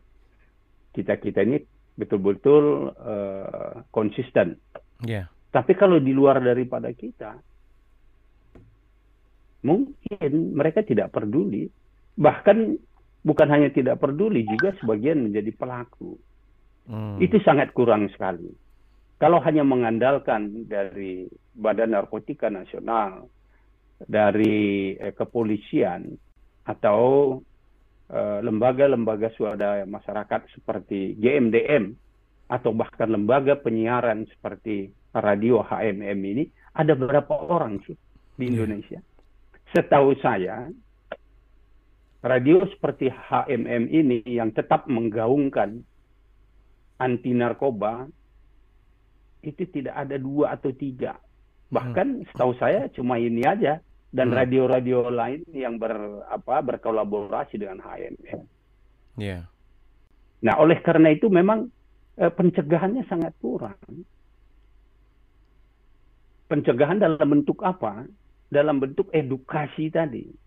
kita kita ini betul-betul uh, konsisten. Yeah. Tapi kalau di luar daripada kita, mungkin mereka tidak peduli. Bahkan bukan hanya tidak peduli, juga sebagian menjadi pelaku. Hmm. Itu sangat kurang sekali. Kalau hanya mengandalkan dari Badan Narkotika Nasional, dari eh, kepolisian, atau eh, lembaga-lembaga eh, swadaya masyarakat seperti GMDM, atau bahkan lembaga penyiaran seperti radio HMM ini, ada berapa orang sih di iya. Indonesia? Setahu saya, radio seperti HMM ini yang tetap menggaungkan anti narkoba itu tidak ada dua atau tiga. Bahkan hmm. setahu saya cuma ini aja dan hmm. radio-radio lain yang ber apa berkolaborasi dengan HMM. Yeah. Nah, oleh karena itu memang eh, pencegahannya sangat kurang. Pencegahan dalam bentuk apa? Dalam bentuk edukasi tadi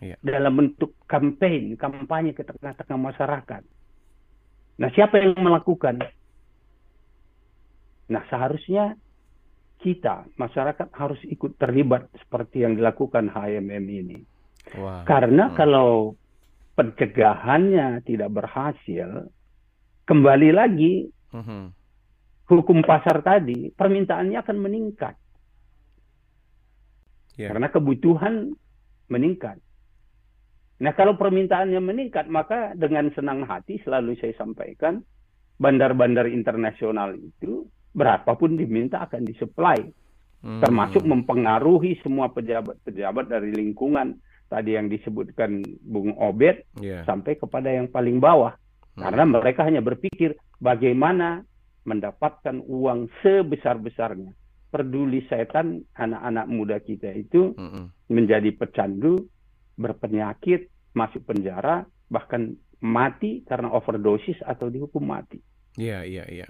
ya. dalam bentuk campaign, kampanye ke tengah-tengah masyarakat. Nah, siapa yang melakukan? Nah, seharusnya kita, masyarakat harus ikut terlibat seperti yang dilakukan HMM ini. Wow. Karena hmm. kalau pencegahannya tidak berhasil, kembali lagi hmm. hukum pasar tadi, permintaannya akan meningkat. Yeah. Karena kebutuhan meningkat. Nah kalau permintaannya meningkat, maka dengan senang hati selalu saya sampaikan, bandar-bandar internasional itu berapapun diminta akan disuplai. Hmm. Termasuk mempengaruhi semua pejabat-pejabat dari lingkungan tadi yang disebutkan Bung Obed yeah. sampai kepada yang paling bawah. Hmm. Karena mereka hanya berpikir bagaimana mendapatkan uang sebesar-besarnya. Peduli setan anak-anak muda kita itu hmm. menjadi pecandu berpenyakit, masuk penjara, bahkan mati karena overdosis atau dihukum mati. Iya, iya, iya.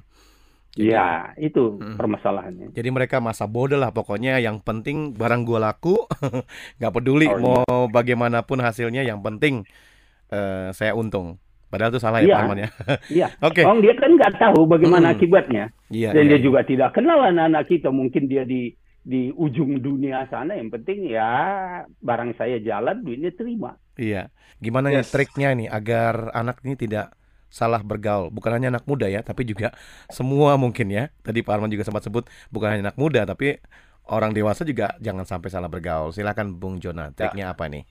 Jadi, ya, itu hmm. permasalahannya. Jadi mereka masa bodoh lah pokoknya yang penting barang gua laku, nggak peduli oh, mau iya. bagaimanapun hasilnya yang penting uh, saya untung. Padahal itu salah ya, ya Pak ya. Iya. Oke. Okay. Dia kan nggak tahu bagaimana hmm. akibatnya. Iya, Dan iya, dia iya. juga tidak kenal anak-anak kita. Mungkin dia di di ujung dunia sana yang penting ya barang saya jalan duitnya terima. Iya. Gimana ya yes. ya triknya nih agar anak ini tidak salah bergaul. Bukan hanya anak muda ya, tapi juga semua mungkin ya. Tadi Pak Arman juga sempat sebut bukan hanya anak muda tapi orang dewasa juga jangan sampai salah bergaul. Silakan Bung Jona, triknya ya. apa nih?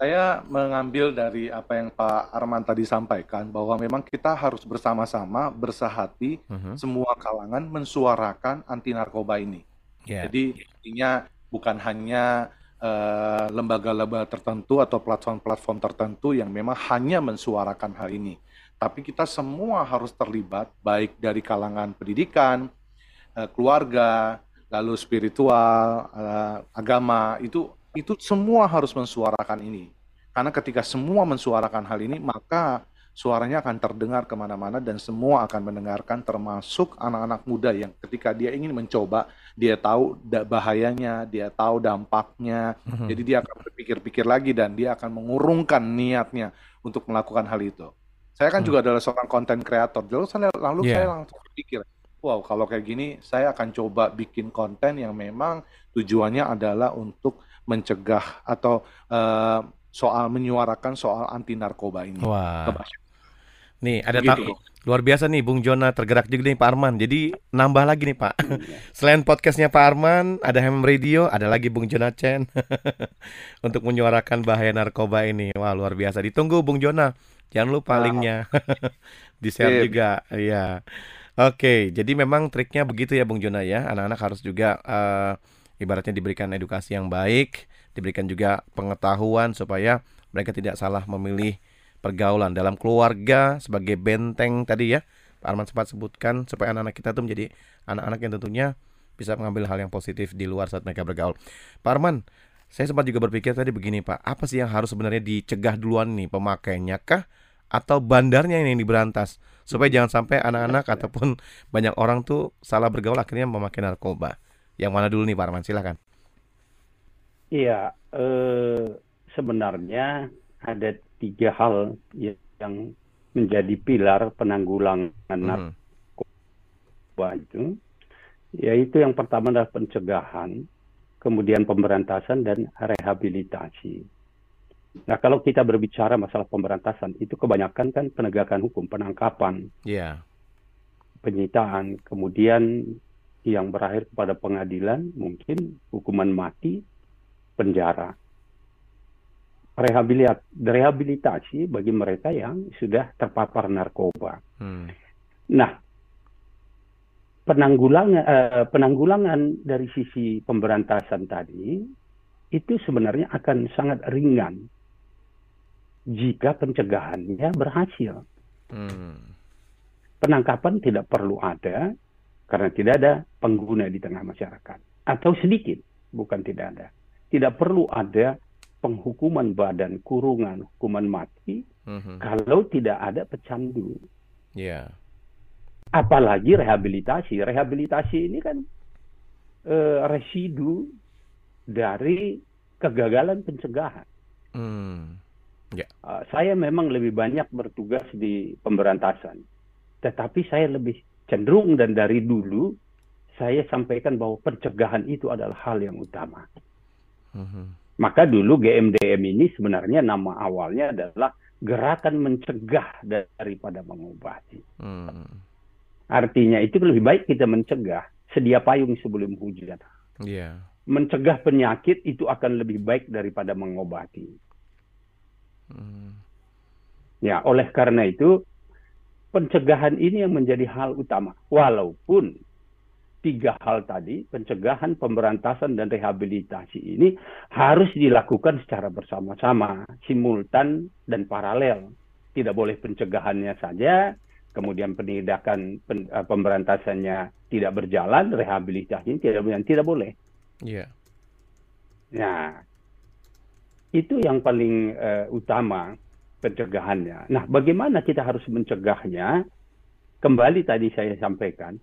Saya mengambil dari apa yang Pak Arman tadi sampaikan bahwa memang kita harus bersama-sama bersahati uh mhm. -huh. semua kalangan mensuarakan anti narkoba ini. Yeah. Jadi intinya bukan hanya eh, lembaga-lembaga tertentu atau platform-platform tertentu yang memang hanya mensuarakan hal ini, tapi kita semua harus terlibat baik dari kalangan pendidikan, uh, keluarga, lalu spiritual, uh, agama itu itu semua harus mensuarakan ini. Karena ketika semua mensuarakan hal ini, maka suaranya akan terdengar ke mana-mana dan semua akan mendengarkan termasuk anak-anak muda yang ketika dia ingin mencoba dia tahu bahayanya dia tahu dampaknya mm-hmm. jadi dia akan berpikir-pikir lagi dan dia akan mengurungkan niatnya untuk melakukan hal itu saya kan mm. juga adalah seorang konten kreator lalu saya lalu yeah. saya langsung berpikir wow kalau kayak gini saya akan coba bikin konten yang memang tujuannya adalah untuk mencegah atau uh, soal menyuarakan soal anti narkoba ini. Wah. Nih ada gitu. luar biasa nih Bung Jona tergerak juga nih Pak Arman. Jadi nambah lagi nih Pak. Iya. Selain podcastnya Pak Arman, ada Hem Radio, ada lagi Bung Jona Chen untuk menyuarakan bahaya narkoba ini. Wah luar biasa. Ditunggu Bung Jona. Jangan lupa wow. linknya di share juga. Iya. Oke, jadi memang triknya begitu ya Bung Jona ya. Anak-anak harus juga uh, ibaratnya diberikan edukasi yang baik, diberikan juga pengetahuan supaya mereka tidak salah memilih pergaulan dalam keluarga sebagai benteng tadi ya Pak Arman sempat sebutkan supaya anak-anak kita tuh menjadi anak-anak yang tentunya bisa mengambil hal yang positif di luar saat mereka bergaul. Pak Arman, saya sempat juga berpikir tadi begini Pak, apa sih yang harus sebenarnya dicegah duluan nih pemakainya kah atau bandarnya ini yang diberantas supaya jangan sampai anak-anak ataupun banyak orang tuh salah bergaul akhirnya memakai narkoba. Yang mana dulu nih Pak Arman, silakan. Iya, eh, sebenarnya ada tiga hal yang menjadi pilar penanggulangan hmm. narkoba itu, yaitu yang pertama adalah pencegahan, kemudian pemberantasan dan rehabilitasi. Nah, kalau kita berbicara masalah pemberantasan, itu kebanyakan kan penegakan hukum, penangkapan, yeah. penyitaan, kemudian yang berakhir pada pengadilan, mungkin hukuman mati, penjara. Rehabilit rehabilitasi bagi mereka yang sudah terpapar narkoba. Hmm. Nah, penanggulangan eh, penanggulangan dari sisi pemberantasan tadi itu sebenarnya akan sangat ringan jika pencegahannya berhasil. Hmm. Penangkapan tidak perlu ada karena tidak ada pengguna di tengah masyarakat atau sedikit, bukan tidak ada. Tidak perlu ada penghukuman badan kurungan hukuman mati hmm kalau tidak ada pecandu. Yeah. Apalagi rehabilitasi. Rehabilitasi ini kan uh, residu dari kegagalan pencegahan. Hmm. Yeah. Uh, saya memang lebih banyak bertugas di pemberantasan, tetapi saya lebih cenderung dan dari dulu saya sampaikan bahwa pencegahan itu adalah hal yang utama. Mm-hmm. Maka dulu GMDM ini sebenarnya nama awalnya adalah gerakan mencegah daripada mengobati. Mm. Artinya itu lebih baik kita mencegah, sedia payung sebelum hujan. Yeah. Mencegah penyakit itu akan lebih baik daripada mengobati. Hmm. Ya, oleh karena itu pencegahan ini yang menjadi hal utama. Walaupun tiga hal tadi, pencegahan, pemberantasan, dan rehabilitasi ini harus dilakukan secara bersama-sama, simultan dan paralel. Tidak boleh pencegahannya saja, kemudian penindakan pen, uh, pemberantasannya tidak berjalan, rehabilitasi tidak tidak boleh. Iya. Yeah. Nah, itu yang paling uh, utama pencegahannya. Nah, bagaimana kita harus mencegahnya? Kembali tadi saya sampaikan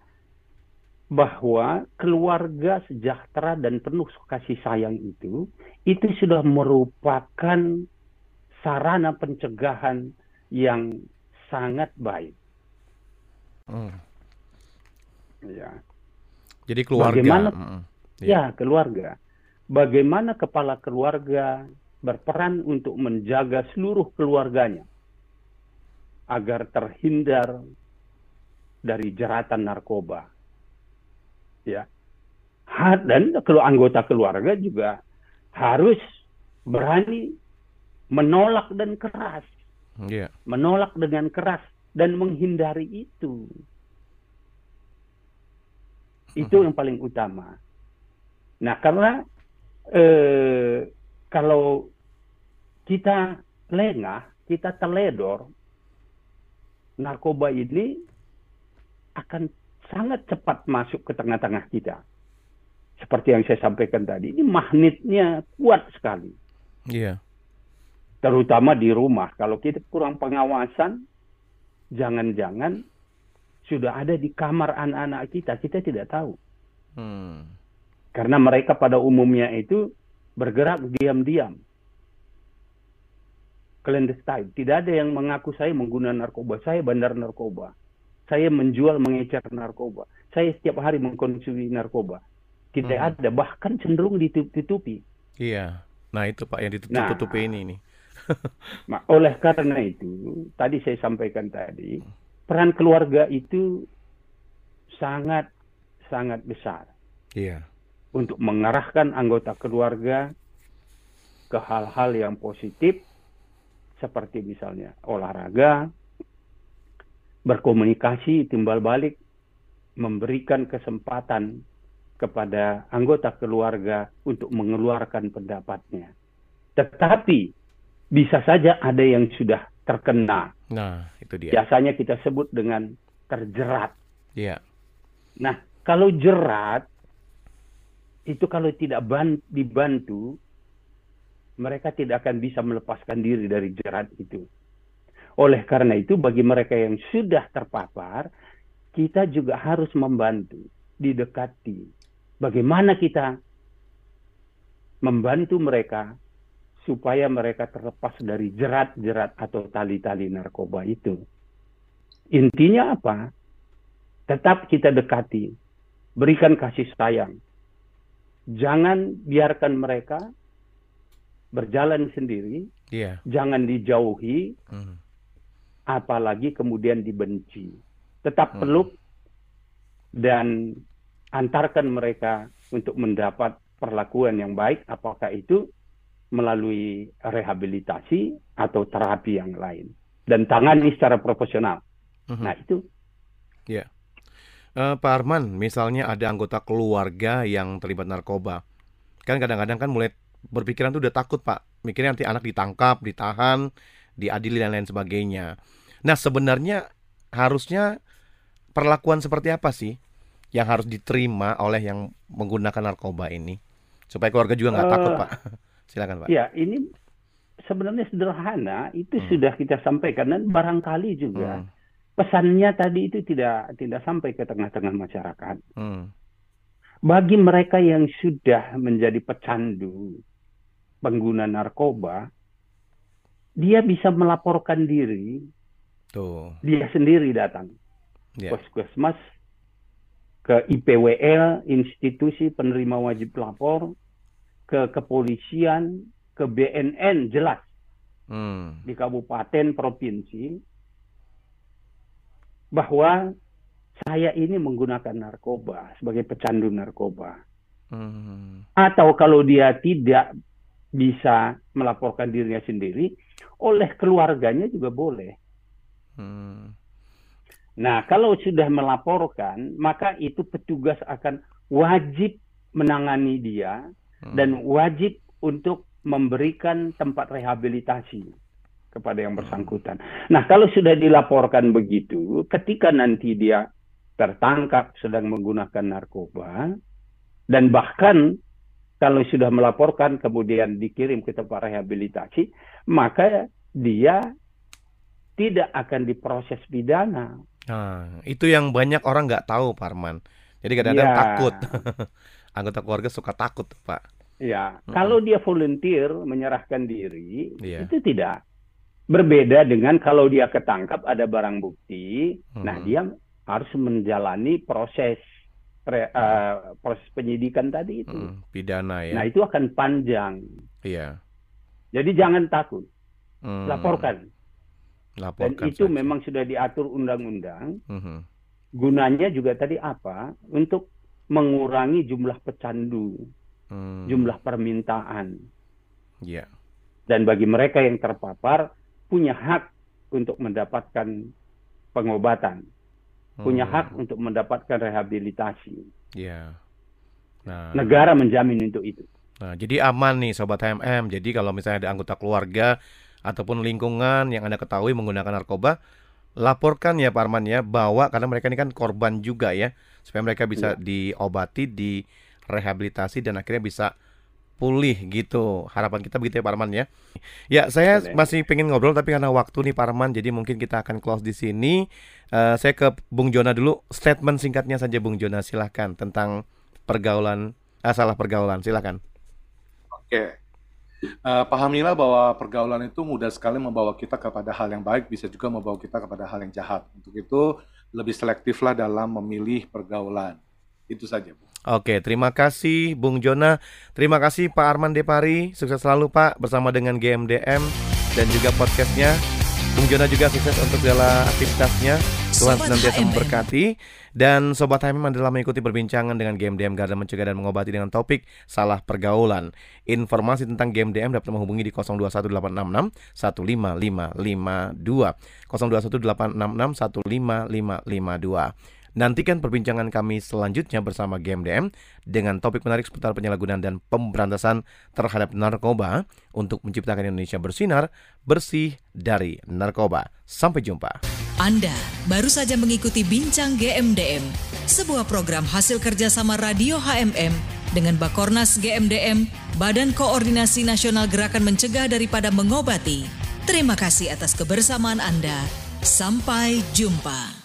bahwa keluarga sejahtera dan penuh kasih sayang itu itu sudah merupakan sarana pencegahan yang sangat baik. Hmm. Ya. Jadi keluarga. Bagaimana? Hmm. Ya. ya, keluarga. Bagaimana kepala keluarga berperan untuk menjaga seluruh keluarganya agar terhindar dari jeratan narkoba. Ya. Dan kalau anggota keluarga juga harus berani menolak dan keras. Yeah. Menolak dengan keras dan menghindari itu. Itu yang paling utama. Nah, karena eh, kalau kita lengah, kita teledor, narkoba ini akan sangat cepat masuk ke tengah-tengah kita. Seperti yang saya sampaikan tadi, ini magnetnya kuat sekali. Iya. Terutama di rumah. Kalau kita kurang pengawasan, jangan-jangan sudah ada di kamar anak-anak kita, kita tidak tahu. Hmm. Karena mereka pada umumnya itu bergerak diam-diam. Clandestine. Tidak ada yang mengaku saya menggunakan narkoba. Saya bandar narkoba. Saya menjual, mengecer narkoba. Saya setiap hari mengkonsumsi narkoba. Tidak hmm. ada. Bahkan cenderung ditutupi. Iya. Nah itu Pak yang ditutupi nah, ini. nih. nah, oleh karena itu, tadi saya sampaikan tadi, peran keluarga itu sangat sangat besar. Iya untuk mengarahkan anggota keluarga ke hal-hal yang positif seperti misalnya olahraga, berkomunikasi, timbal balik, memberikan kesempatan kepada anggota keluarga untuk mengeluarkan pendapatnya. Tetapi bisa saja ada yang sudah terkena. Nah, itu dia. Biasanya kita sebut dengan terjerat. Iya. Nah, kalau jerat itu kalau tidak dibantu, mereka tidak akan bisa melepaskan diri dari jerat itu. Oleh karena itu, bagi mereka yang sudah terpapar, kita juga harus membantu, didekati. Bagaimana kita membantu mereka supaya mereka terlepas dari jerat-jerat atau tali-tali narkoba itu. Intinya apa? Tetap kita dekati, berikan kasih sayang, jangan biarkan mereka berjalan sendiri, yeah. jangan dijauhi, hmm. apalagi kemudian dibenci. Tetap hmm. peluk dan antarkan mereka untuk mendapat perlakuan yang baik, apakah itu melalui rehabilitasi atau terapi yang lain dan tangani secara profesional. Uh-huh. Nah itu. Yeah. Uh, Pak Arman, misalnya ada anggota keluarga yang terlibat narkoba, kan kadang-kadang kan mulai berpikiran tuh udah takut Pak, mikirnya nanti anak ditangkap, ditahan, diadili dan lain sebagainya. Nah sebenarnya harusnya perlakuan seperti apa sih yang harus diterima oleh yang menggunakan narkoba ini supaya keluarga juga nggak uh, takut Pak? Silakan Pak. Ya ini sebenarnya sederhana itu hmm. sudah kita sampaikan dan barangkali juga hmm. Pesannya tadi itu tidak tidak sampai ke tengah-tengah masyarakat. Hmm. Bagi mereka yang sudah menjadi pecandu pengguna narkoba, dia bisa melaporkan diri. Tuh. Dia sendiri datang. Yeah. Puskesmas ke IPWL, institusi penerima wajib lapor, ke kepolisian, ke BNN jelas hmm. di kabupaten provinsi bahwa saya ini menggunakan narkoba sebagai pecandu narkoba. Hmm. Atau kalau dia tidak bisa melaporkan dirinya sendiri, oleh keluarganya juga boleh. Hmm. Nah, kalau sudah melaporkan, maka itu petugas akan wajib menangani dia hmm. dan wajib untuk memberikan tempat rehabilitasi kepada yang bersangkutan. Nah, kalau sudah dilaporkan begitu, ketika nanti dia tertangkap sedang menggunakan narkoba, dan bahkan kalau sudah melaporkan kemudian dikirim ke tempat rehabilitasi, maka dia tidak akan diproses pidana. Nah, itu yang banyak orang nggak tahu, Pak Arman. Jadi kadang-kadang ya. takut. Anggota keluarga suka takut, Pak. Ya, hmm. kalau dia volunteer menyerahkan diri, yeah. itu tidak berbeda dengan kalau dia ketangkap ada barang bukti. Hmm. Nah, dia harus menjalani proses pre, uh, proses penyidikan tadi itu. Hmm, pidana ya. Nah, itu akan panjang. Iya. Jadi jangan takut. Hmm. Laporkan. Laporkan. Dan itu saja. memang sudah diatur undang-undang. Hmm. Gunanya juga tadi apa? Untuk mengurangi jumlah pecandu hmm. jumlah permintaan. Yeah. Dan bagi mereka yang terpapar punya hak untuk mendapatkan pengobatan, hmm. punya hak untuk mendapatkan rehabilitasi. Yeah. Nah, negara menjamin untuk itu. Nah, jadi aman nih sobat HMM. Jadi kalau misalnya ada anggota keluarga ataupun lingkungan yang Anda ketahui menggunakan narkoba, laporkan ya Pak Arman ya bahwa karena mereka ini kan korban juga ya, supaya mereka bisa ya. diobati di rehabilitasi dan akhirnya bisa pulih gitu. Harapan kita begitu ya Pak Arman ya. Ya, saya masih pengen ngobrol tapi karena waktu nih Pak Arman jadi mungkin kita akan close di sini. Uh, saya ke Bung Jona dulu. Statement singkatnya saja Bung Jona silahkan tentang pergaulan uh, salah pergaulan silahkan. Oke. Uh, pahamilah bahwa pergaulan itu mudah sekali membawa kita kepada hal yang baik, bisa juga membawa kita kepada hal yang jahat. Untuk itu lebih selektiflah dalam memilih pergaulan. Itu saja, Bu. Oke, terima kasih Bung Jona. Terima kasih Pak Arman Depari. Sukses selalu Pak bersama dengan GMDM dan juga podcastnya. Bung Jona juga sukses untuk segala aktivitasnya. Tuhan senantiasa memberkati. Dan Sobat HMM adalah mengikuti perbincangan dengan GMDM Garda Mencegah dan Mengobati dengan topik Salah Pergaulan. Informasi tentang GMDM dapat menghubungi di 021866 15552. 021866 15552. Nantikan perbincangan kami selanjutnya bersama GMDM dengan topik menarik seputar penyalahgunaan dan pemberantasan terhadap narkoba untuk menciptakan Indonesia bersinar, bersih dari narkoba. Sampai jumpa. Anda baru saja mengikuti Bincang GMDM, sebuah program hasil kerjasama Radio HMM dengan Bakornas GMDM, Badan Koordinasi Nasional Gerakan Mencegah Daripada Mengobati. Terima kasih atas kebersamaan Anda. Sampai jumpa.